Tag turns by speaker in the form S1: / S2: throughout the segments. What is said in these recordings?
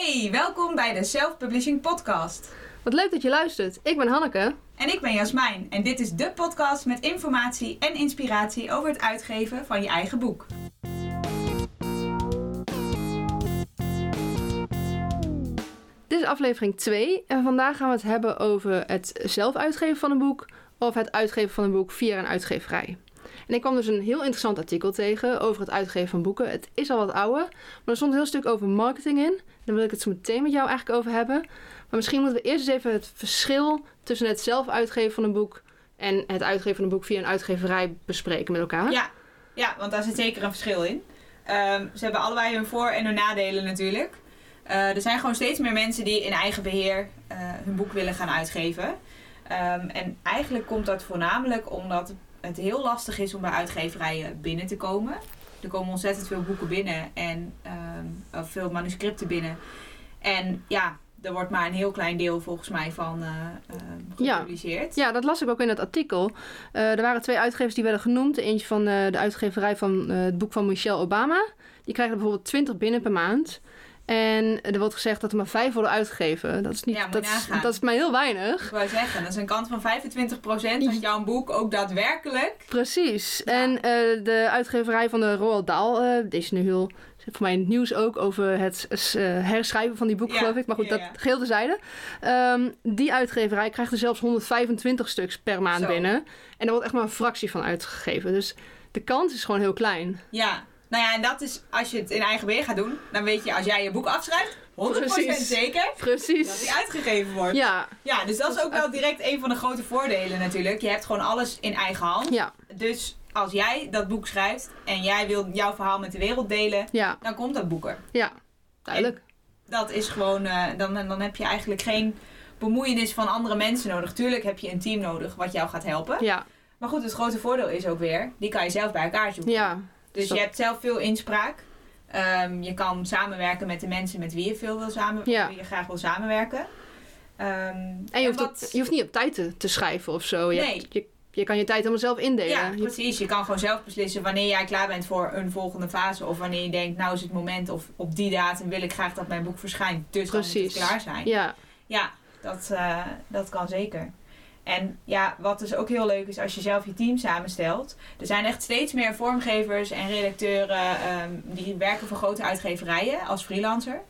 S1: Hey, welkom bij de Self Publishing Podcast.
S2: Wat leuk dat je luistert. Ik ben Hanneke.
S1: En ik ben Jasmijn en dit is de podcast met informatie en inspiratie over het uitgeven van je eigen boek.
S2: Dit is aflevering 2 en vandaag gaan we het hebben over het zelf uitgeven van een boek of het uitgeven van een boek via een uitgeverij. En ik kwam dus een heel interessant artikel tegen over het uitgeven van boeken. Het is al wat ouder, maar er stond een heel stuk over marketing in. Daar wil ik het zo meteen met jou eigenlijk over hebben. Maar misschien moeten we eerst eens even het verschil tussen het zelf uitgeven van een boek en het uitgeven van een boek via een uitgeverij bespreken met elkaar.
S1: Ja, ja want daar zit zeker een verschil in. Ehm, ze hebben allebei hun voor- en hun nadelen natuurlijk. Uh, er zijn gewoon steeds meer mensen die in eigen beheer uh, hun boek willen gaan uitgeven. Um, en eigenlijk komt dat voornamelijk omdat het heel lastig is om bij uitgeverijen binnen te komen. Er komen ontzettend veel boeken binnen en um, veel manuscripten binnen. En ja, er wordt maar een heel klein deel volgens mij van uh, uh, gepubliceerd.
S2: Ja. ja, dat las ik ook in het artikel. Uh, er waren twee uitgevers die werden genoemd. Eentje van de uitgeverij van het boek van Michelle Obama. Die krijgen er bijvoorbeeld 20 binnen per maand. En er wordt gezegd dat er maar vijf worden uitgegeven. Dat is, niet,
S1: ja,
S2: dat, is, dat is maar heel weinig.
S1: Ik wou zeggen, dat is een kant van 25% van jouw boek ook daadwerkelijk.
S2: Precies. Ja. En uh, de uitgeverij van de Roald Dahl, uh, die is nu heel voor mij in het nieuws ook over het uh, herschrijven van die boek, ja, geloof ik. Maar goed, ja, ja. dat geheel terzijde. Um, die uitgeverij krijgt er zelfs 125 stuks per maand
S1: Zo.
S2: binnen. En er wordt echt maar een fractie van uitgegeven. Dus de kans is gewoon heel klein.
S1: Ja, nou ja, en dat is als je het in eigen beheer gaat doen, dan weet je als jij je boek afschrijft, 100%
S2: Precies.
S1: zeker
S2: Precies.
S1: dat die uitgegeven wordt.
S2: Ja.
S1: Ja, dus dat is ook wel direct een van de grote voordelen natuurlijk. Je hebt gewoon alles in eigen hand.
S2: Ja.
S1: Dus als jij dat boek schrijft en jij wil jouw verhaal met de wereld delen,
S2: Ja.
S1: dan komt dat boek er.
S2: Ja. Duidelijk.
S1: Dat is gewoon, uh, dan, dan heb je eigenlijk geen bemoeienis van andere mensen nodig. Tuurlijk heb je een team nodig wat jou gaat helpen.
S2: Ja.
S1: Maar goed, het grote voordeel is ook weer, die kan je zelf bij elkaar zoeken.
S2: Ja.
S1: Dus
S2: Stop.
S1: je hebt zelf veel inspraak. Um, je kan samenwerken met de mensen met wie je veel wil samen,
S2: Ja.
S1: wie je graag wil samenwerken. Um,
S2: En je hoeft,
S1: wat-
S2: je hoeft niet op tijd te, te schrijven of zo. Je,
S1: Nee.
S2: hebt- je, je kan je tijd helemaal zelf indelen.
S1: Ja, precies. Je kan gewoon zelf beslissen wanneer jij klaar bent voor een volgende fase. Of wanneer je denkt, nou is het moment. Of op die datum wil ik graag dat mijn boek verschijnt. Dus dan moet
S2: Precies.
S1: het klaar zijn.
S2: ja.
S1: Ja, dat, uh, dat kan zeker. En ja, wat dus ook heel leuk is als je zelf je team samenstelt. Er zijn echt steeds meer vormgevers en redacteuren um, die werken voor grote uitgeverijen als freelancer.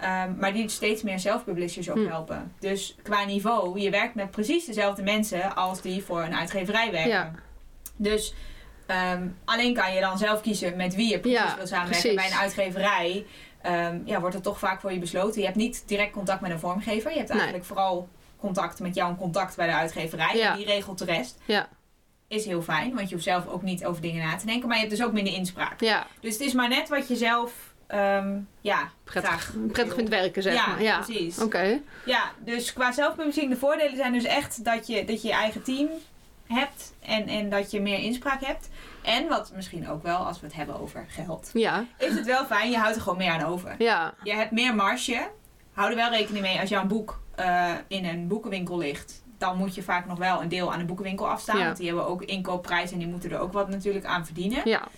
S1: Um, maar die steeds meer zelfpublishers ook
S2: Hm.
S1: helpen. Dus qua niveau, je werkt met precies dezelfde mensen als die voor een uitgeverij werken.
S2: Ja.
S1: Dus um, alleen kan je dan zelf kiezen met wie je precies
S2: Ja,
S1: wil samenwerken.
S2: precies.
S1: Bij een uitgeverij um, ja, wordt het toch vaak voor je besloten. Je hebt niet direct contact met een vormgever. Je hebt
S2: Nee.
S1: eigenlijk vooral contact met jou en contact bij de uitgeverij.
S2: Ja.
S1: Die regelt de rest.
S2: Ja.
S1: Is heel fijn, want je hoeft zelf ook niet over dingen na te denken. Maar je hebt dus ook minder inspraak.
S2: Ja.
S1: Dus het is maar net wat je zelf um, ja,
S2: Prettig,
S1: graag
S2: prettig vindt werken, zeg
S1: ja,
S2: maar. Ja.
S1: precies.
S2: Oké.
S1: Ja, dus qua zelfpublishing, de voordelen zijn dus echt dat je, dat je je eigen team hebt en, en dat je meer inspraak hebt. En wat misschien ook wel, als we het hebben over geld,
S2: Ja.
S1: is het wel fijn, je houdt er gewoon meer aan over.
S2: Ja.
S1: Je hebt meer marge. Hou er wel rekening mee als jouw boek uh, in een boekenwinkel ligt. Dan moet je vaak nog wel een deel aan de boekenwinkel afstaan.
S2: Ja.
S1: Want die hebben ook inkoopprijs en die moeten er ook wat natuurlijk aan verdienen.
S2: Ja.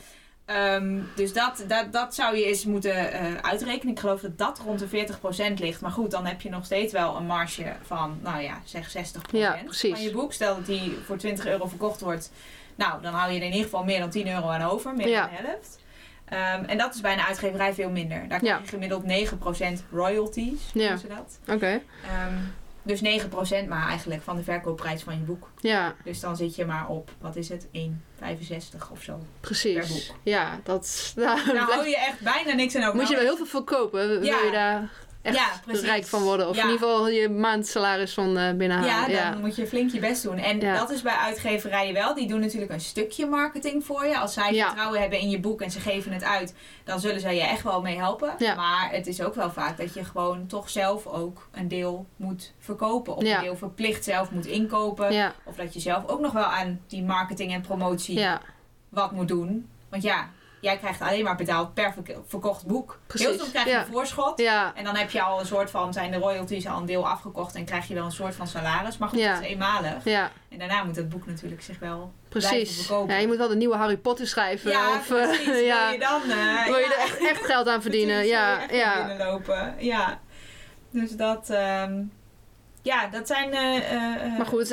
S1: Um, dus dat, dat, dat zou je eens moeten uh, uitrekenen. Ik geloof dat dat rond de 40% ligt. Maar goed, dan heb je nog steeds wel een marge van, nou ja, zeg 60%
S2: Ja,
S1: van je boek. Stel dat die voor 20 euro verkocht wordt. Nou, dan hou je er in ieder geval meer dan 10 euro aan over. Meer
S2: Ja.
S1: dan de helft. Um, en dat is bij een uitgeverij veel minder. Daar krijg je gemiddeld 9% royalties.
S2: Ja.
S1: noemen ze dat.
S2: Oké.
S1: Um, dus 9% maar eigenlijk van de verkoopprijs van je boek.
S2: Ja.
S1: Dus dan zit je maar op, wat is het, 1,65 of zo. Per
S2: Precies.
S1: boek.
S2: Ja, dat... Nou,
S1: Daar hou je echt bijna niks aan over.
S2: moet je wel heel veel verkopen. Wil
S1: Ja.
S2: je daar echt
S1: Ja,
S2: rijk van worden? Of
S1: Ja.
S2: in ieder geval je maandsalaris van uh, binnenhalen.
S1: Ja, dan moet je flink je best doen. En dat is bij uitgeverijen wel. Die doen natuurlijk een stukje marketing voor je. Als zij vertrouwen hebben in je boek en ze geven het uit, dan zullen zij je echt wel mee helpen. Maar het is ook wel vaak dat je gewoon toch zelf ook een deel moet verkopen. Of een deel verplicht zelf moet inkopen. Of dat je zelf ook nog wel aan die marketing en promotie
S2: Ja.
S1: wat moet doen. Want ja, jij krijgt alleen maar betaald per verk- verkocht boek.
S2: Precies.
S1: Heel soms krijg je
S2: Ja.
S1: een voorschot.
S2: Ja.
S1: En dan heb je al een soort van, zijn de royalties al een deel afgekocht en krijg je wel een soort van salaris. Maar goed,
S2: Ja.
S1: dat is eenmalig.
S2: Ja.
S1: En daarna moet het boek natuurlijk zich wel blijven
S2: Precies.
S1: verkopen.
S2: Ja, je moet wel de nieuwe Harry Potter schrijven.
S1: Ja,
S2: of, eh, ja.
S1: Wil je dan eh,
S2: Wil je er echt, echt geld aan verdienen?
S1: precies,
S2: Ja, ja.
S1: binnenlopen. Ja. Dus dat, ehm, ja, dat zijn. eh, eh,
S2: Maar goed,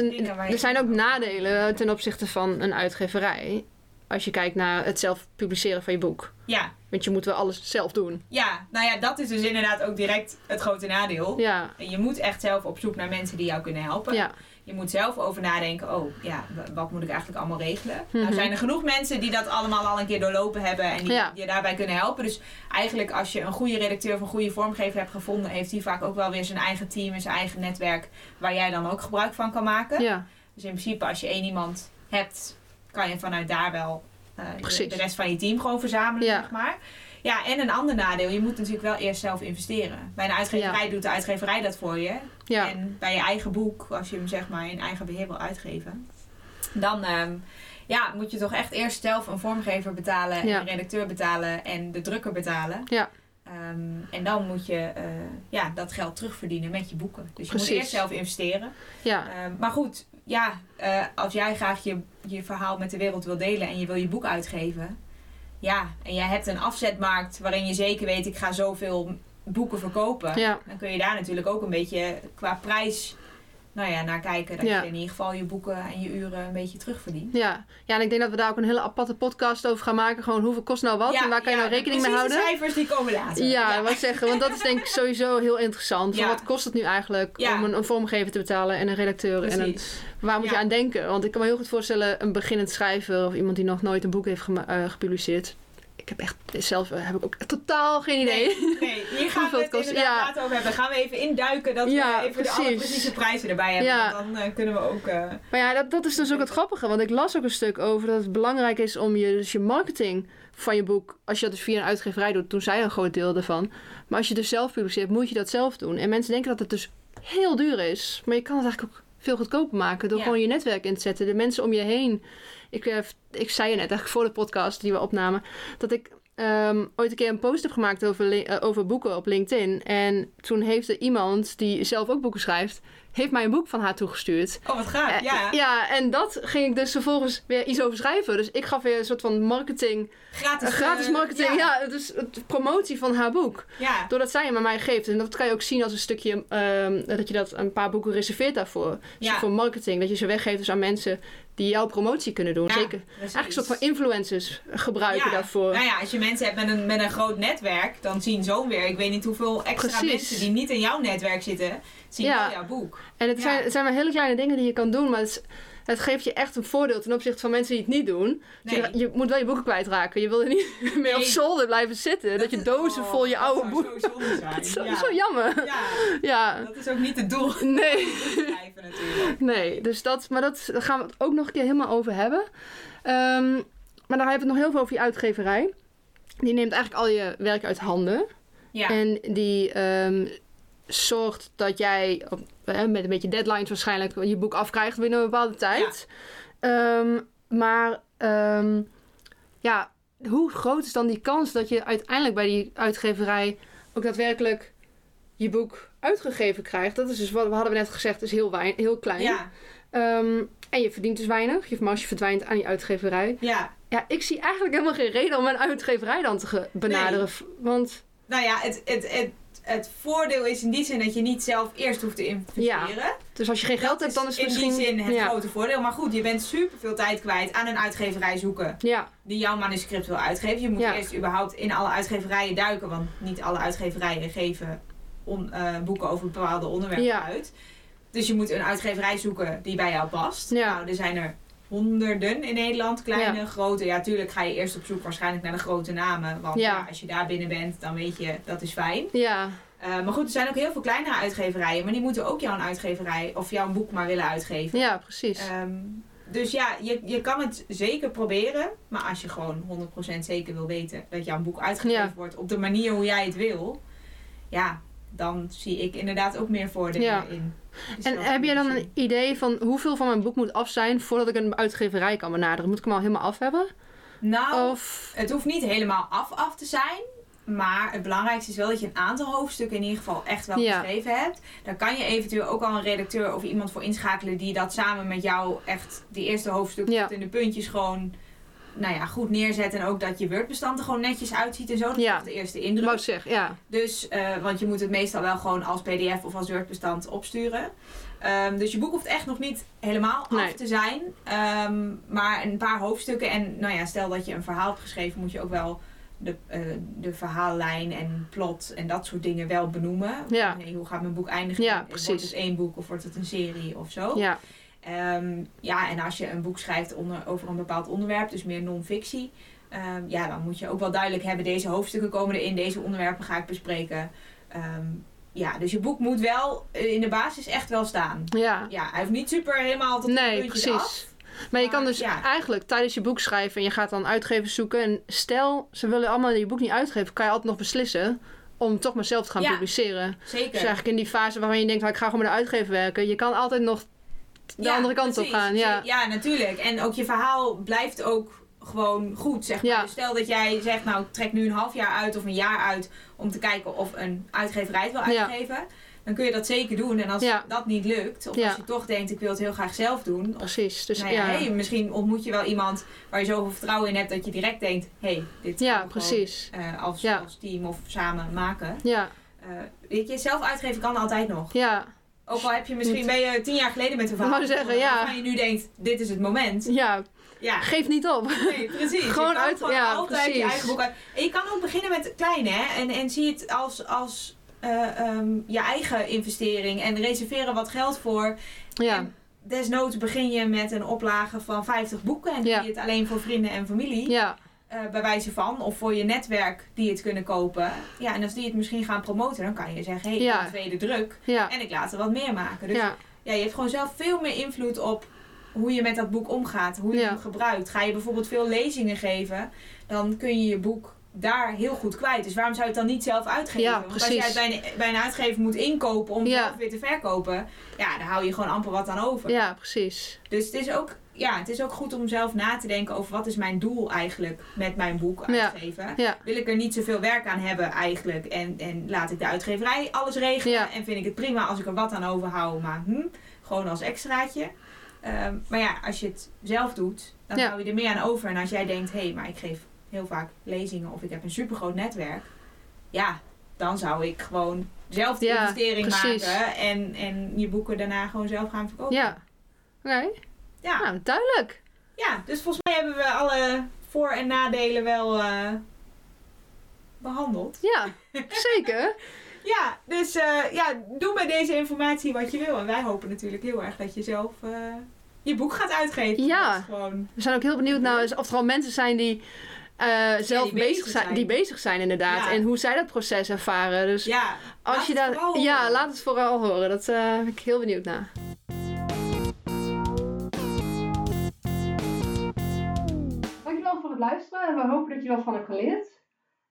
S2: er zijn ook nadelen ten opzichte van een uitgeverij. Als je kijkt naar het zelf publiceren van je boek.
S1: Ja,
S2: Want je moet wel alles zelf doen.
S1: ja, nou ja, dat is dus inderdaad ook direct het grote nadeel.
S2: Ja,
S1: En Je moet echt zelf op zoek naar mensen die jou kunnen helpen.
S2: ja,
S1: Je moet zelf over nadenken, oh ja, wat moet ik eigenlijk allemaal regelen? Nou
S2: Mhm.
S1: zijn er genoeg mensen die dat allemaal al een keer doorlopen hebben en die
S2: Ja.
S1: je daarbij kunnen helpen. Dus eigenlijk als je een goede redacteur of een goede vormgever hebt gevonden, heeft hij vaak ook wel weer zijn eigen team en zijn eigen netwerk waar jij dan ook gebruik van kan maken.
S2: ja,
S1: Dus in principe als je één iemand hebt, kan je vanuit daar wel eh, de, de rest van je team gewoon verzamelen,
S2: Ja.
S1: zeg maar. Ja, en een ander nadeel, je moet natuurlijk wel eerst zelf investeren. Bij een uitgeverij doet de uitgeverij dat voor je.
S2: ja.
S1: En bij je eigen boek, als je hem zeg maar in eigen beheer wil uitgeven, dan ehm, ja, moet je toch echt eerst zelf een vormgever betalen en een redacteur betalen en de drukker betalen.
S2: Ja.
S1: Ehm, en dan moet je eh, ja, dat geld terugverdienen met je boeken. Dus je
S2: Precies.
S1: moet eerst zelf investeren.
S2: ja.
S1: Ehm, maar goed, ja, eh, als jij graag je, je verhaal met de wereld wil delen en je wil je boek uitgeven. Ja, en jij hebt een afzetmarkt waarin je zeker weet, ik ga zoveel boeken verkopen.
S2: ja.
S1: Dan kun je daar natuurlijk ook een beetje qua prijs nou ja, naar kijken. Dat
S2: Ja.
S1: je in ieder geval je boeken en je uren een beetje terugverdient.
S2: Ja. ja, en ik denk dat we daar ook een hele aparte podcast over gaan maken. Gewoon hoeveel kost nou wat en waar kan je nou
S1: de
S2: rekening mee houden?
S1: cijfers die komen later.
S2: Ja, wat zeggen, want dat is denk ik sowieso heel interessant. Van wat kost het nu eigenlijk om een, een vormgever te betalen en een redacteur? En een,
S1: Precies.
S2: waar moet je aan denken? Want ik kan me heel goed voorstellen, een beginnend schrijver of iemand die nog nooit een boek heeft eh, gepubliceerd. Ik heb echt, zelf eh, heb ik ook totaal geen idee.
S1: Nee, nee, hier gaan we
S2: het kost,
S1: inderdaad
S2: ja.
S1: over hebben. Gaan we even induiken dat
S2: Ja,
S1: we even de alle precieze prijzen erbij hebben.
S2: Ja.
S1: Dan eh, kunnen we ook... eh,
S2: Maar ja, dat, dat is dus ook het grappige. Want ik las ook een stuk over dat het belangrijk is om je, dus je marketing van je boek, als je dat dus via een uitgeverij doet, toen zij een groot deel ervan. Maar als je dus zelf publiceert, moet je dat zelf doen. En mensen denken dat het dus heel duur is. Maar je kan het eigenlijk ook veel goedkoper maken door
S1: Ja.
S2: gewoon je netwerk in te zetten. De mensen om je heen. Ik, eh, ik zei je net eigenlijk voor de podcast die we opnamen, dat ik ehm, ooit een keer een post heb gemaakt over, eh, over boeken op LinkedIn. En toen heeft er iemand die zelf ook boeken schrijft, heeft mij een boek van haar toegestuurd.
S1: Oh, wat gaaf.
S2: Eh,
S1: Ja,
S2: ja, en dat ging ik dus vervolgens weer iets over schrijven. Dus ik gaf weer een soort van marketing,
S1: gratis,
S2: eh, gratis
S1: eh,
S2: marketing,
S1: Ja.
S2: ja, dus het promotie van haar boek.
S1: ja.
S2: Doordat zij hem aan mij geeft. En dat kan je ook zien als een stukje, ehm, dat je dat een paar boeken reserveert daarvoor. Dus
S1: Ja.
S2: voor marketing, dat je ze weggeeft dus aan mensen die jouw promotie kunnen doen.
S1: Ja,
S2: Zeker. Eigenlijk een soort van influencers gebruiken
S1: Ja,
S2: daarvoor.
S1: Nou ja, als je mensen hebt met een, met een groot netwerk, dan zien zo'n weer. Ik weet niet hoeveel extra
S2: Precies.
S1: mensen die niet in jouw netwerk zitten, zien
S2: Ja.
S1: jouw boek.
S2: En het
S1: Ja.
S2: zijn, het zijn maar hele kleine dingen die je kan doen, maar het, is- het geeft je echt een voordeel ten opzichte van mensen die het niet doen. Dus. Je, je moet wel je boeken kwijtraken. Je wil er niet meer op zolder blijven zitten. Dat, je dozen
S1: oh,
S2: vol je
S1: dat
S2: oude
S1: zou
S2: boeken.
S1: zo zonde zijn.
S2: Dat is zo,
S1: ja.
S2: zo jammer.
S1: Ja,
S2: Ja,
S1: dat is ook niet het doel.
S2: nee.
S1: Schrijven natuurlijk.
S2: Nee, dus dat, maar dat, daar gaan we het ook nog een keer helemaal over hebben. Ehm, maar dan hebben we het nog heel veel over je uitgeverij. Die neemt eigenlijk al je werk uit handen.
S1: Ja,
S2: En die ehm, zorgt dat jij eh, met een beetje deadlines waarschijnlijk je boek afkrijgt binnen een bepaalde tijd. Ehm, maar ehm, ja, hoe groot is dan die kans dat je uiteindelijk bij die uitgeverij ook daadwerkelijk je boek uitgegeven krijgt? Dat is dus wat we hadden net gezegd, is heel, wein, heel klein.
S1: ja,
S2: Ehm, en je verdient dus weinig. Je marge verdwijnt aan die uitgeverij.
S1: ja.
S2: Ja, ik zie eigenlijk helemaal geen reden om een uitgeverij dan te benaderen. Want
S1: Nou ja, het, het, het, het voordeel is in die zin dat je niet zelf eerst hoeft te investeren.
S2: dus als je geen geld
S1: Dat
S2: hebt, dan is het
S1: in
S2: misschien...
S1: die zin het
S2: ja.
S1: grote voordeel. Maar goed, je bent super veel tijd kwijt aan een uitgeverij zoeken
S2: Ja,
S1: die jouw manuscript wil uitgeven. Je moet
S2: Ja.
S1: eerst überhaupt in alle uitgeverijen duiken, want niet alle uitgeverijen geven on- eh, boeken over bepaalde onderwerpen
S2: Ja.
S1: uit. Dus je moet een uitgeverij zoeken die bij jou past.
S2: Ja.
S1: Nou, er zijn er honderden in Nederland, kleine,
S2: Ja.
S1: grote. Ja, tuurlijk ga je eerst op zoek waarschijnlijk naar de grote namen. Want
S2: Ja.
S1: ja, als je daar binnen bent, dan weet je, dat is fijn.
S2: ja,
S1: Uh, maar goed, er zijn ook heel veel kleinere uitgeverijen, maar die moeten ook jouw uitgeverij of jouw boek maar willen uitgeven.
S2: ja, precies.
S1: Ehm, dus ja, je, je kan het zeker proberen, maar als je gewoon 100% zeker wil weten dat jouw boek uitgegeven wordt op de manier hoe jij het wil, ja, dan zie ik inderdaad ook meer voordelen in.
S2: En heb je dan een idee van hoeveel van mijn boek moet af zijn voordat ik een uitgeverij kan benaderen? Moet ik hem al helemaal af hebben?
S1: Nou,
S2: Of...
S1: het hoeft niet helemaal af af te zijn. Maar het belangrijkste is wel dat je een aantal hoofdstukken in ieder geval echt wel
S2: Ja.
S1: geschreven hebt. Daar kan je eventueel ook al een redacteur of iemand voor inschakelen die dat samen met jou echt die eerste hoofdstuk
S2: Ja.
S1: tot in de puntjes gewoon nou ja, goed neerzet en ook dat je Word-bestand er gewoon netjes uitziet en zo. Dat is
S2: Ja.
S1: toch de eerste indruk.
S2: wou zeggen, ja.
S1: Dus, eh, want je moet het meestal wel gewoon als PDF of als Word-bestand opsturen. Ehm, dus je boek hoeft echt nog niet helemaal
S2: Nee.
S1: af te zijn. Ehm, maar een paar hoofdstukken. En nou ja, stel dat je een verhaal hebt geschreven, moet je ook wel de, eh, de verhaallijn en plot en dat soort dingen wel benoemen.
S2: Ja.
S1: Hey, hoe gaat mijn boek eindigen?
S2: Ja,
S1: Wordt
S2: precies.
S1: het één boek of wordt het een serie of zo?
S2: Ja,
S1: Ehm, ja, en als je een boek schrijft onder, over een bepaald onderwerp, dus meer non-fictie, ehm, ja, dan moet je ook wel duidelijk hebben: deze hoofdstukken komen erin, deze onderwerpen ga ik bespreken. Ehm, ja, dus je boek moet wel in de basis echt wel staan.
S2: ja.
S1: Ja, hij hoeft niet super helemaal tot
S2: Nee, precies.
S1: af.
S2: Maar je kan dus
S1: ja.
S2: eigenlijk tijdens je boek schrijven en je gaat dan uitgevers zoeken. En stel, ze willen allemaal je boek niet uitgeven, kan je altijd nog beslissen om toch maar zelf te gaan
S1: Ja.
S2: publiceren.
S1: Zeker.
S2: Dus eigenlijk in die fase waarvan je denkt, nou, ik ga gewoon met de uitgever werken. Je kan altijd nog de
S1: Ja,
S2: andere kant
S1: precies.
S2: op gaan. Ja,
S1: ja, natuurlijk. En ook je verhaal blijft ook gewoon goed, zeg maar.
S2: Ja.
S1: Dus stel dat jij zegt, nou, trek nu een half jaar uit of een jaar uit om te kijken of een uitgeverij het wil
S2: Ja.
S1: uitgeven. Dan kun je dat zeker doen. En als dat niet lukt, of als je toch denkt, ik wil het heel graag zelf doen. Of,
S2: precies. Dus
S1: nou ja, hey, misschien ontmoet je wel iemand waar je zoveel vertrouwen in hebt dat je direct denkt, hé, hey, dit
S2: ja
S1: we
S2: precies.
S1: gewoon, eh, als team of samen maken.
S2: Ja,
S1: Eh, weet je, zelf uitgeven kan altijd nog.
S2: ja,
S1: Ook al heb je misschien, ben je tien jaar geleden met een verhaal
S2: zeggen, ja.
S1: waarvan je nu denkt, dit is het moment.
S2: ja.
S1: Ja,
S2: Geef niet op.
S1: Nee, precies.
S2: Gewoon
S1: je
S2: uit-
S1: gewoon
S2: ja,
S1: altijd je
S2: precies.
S1: eigen boek uit. En je kan ook beginnen met klein, hè. En, en zie het als, als eh, ehm, je eigen investering. En reserveren wat geld voor.
S2: Ja,
S1: En desnoods begin je met een oplage van 50 boeken. En
S2: Ja.
S1: doe je het alleen voor vrienden en familie.
S2: ja,
S1: eh, bij wijze van. Of voor je netwerk die het kunnen kopen. Ja, en als die het misschien gaan promoten, dan kan je zeggen... Hé, hey,
S2: Ja.
S1: tweede druk.
S2: ja,
S1: En ik laat er wat meer maken. Dus ja.
S2: ja,
S1: je hebt gewoon zelf veel meer invloed op hoe je met dat boek omgaat. Hoe je hem gebruikt. Ga je bijvoorbeeld veel lezingen geven, dan kun je je boek daar heel goed kwijt. Dus waarom zou je het dan niet zelf uitgeven?
S2: Ja,
S1: Want als jij het bij een, bij een uitgever moet inkopen om het
S2: Ja.
S1: weer te verkopen, ja, dan hou je gewoon amper wat aan over.
S2: ja, precies.
S1: Dus het is, ook, ja, het is ook goed om zelf na te denken over wat is mijn doel eigenlijk met mijn boek uitgeven.
S2: Ja,
S1: Wil ik er niet zoveel werk aan hebben eigenlijk en, en laat ik de uitgeverij alles regelen
S2: Ja.
S1: en vind ik het prima als ik er wat aan overhoud, maar hm, gewoon als extraatje. Ehm, maar ja, als je het zelf doet, dan hou je er meer aan over. En als jij denkt, hé, hey, maar ik geef heel vaak lezingen of ik heb een supergroot netwerk, ja, dan zou ik gewoon zelf de investering
S2: precies.
S1: maken en, en je boeken daarna gewoon zelf gaan verkopen.
S2: ja. Oké,
S1: ja.
S2: nou, duidelijk.
S1: Ja, dus volgens mij hebben we alle voor- en nadelen wel eh, behandeld.
S2: Ja, zeker.
S1: Ja, dus eh, ja, doe met deze informatie wat je wil. En wij hopen natuurlijk heel erg dat je zelf eh, je boek gaat uitgeven.
S2: Ja.
S1: Dat gewoon...
S2: We zijn ook heel benieuwd naar of er gewoon mensen zijn die zelf bezig, zijn,
S1: zijn.
S2: die bezig zijn inderdaad.
S1: Ja.
S2: En hoe zij dat proces ervaren. Dus
S1: Ja,
S2: als
S1: laat
S2: je
S1: vooral
S2: Ja,
S1: horen.
S2: laat het vooral horen. Dat ben ik heel benieuwd naar. Luisteren en we hopen dat je wat van hebt geleerd.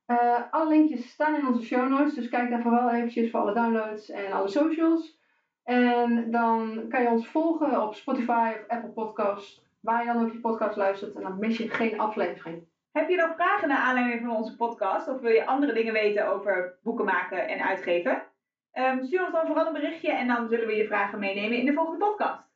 S2: Eh, alle linkjes staan in onze show notes, dus kijk daar vooral eventjes voor alle downloads en alle socials. En dan kan je ons volgen op Spotify of Apple Podcast, waar je dan ook je podcast luistert en dan mis je geen aflevering.
S1: Heb je nog vragen naar aanleiding van onze podcast? Of wil je andere dingen weten over boeken maken en uitgeven? Ehm, stuur ons dan vooral een berichtje en dan zullen we je vragen meenemen in de volgende podcast.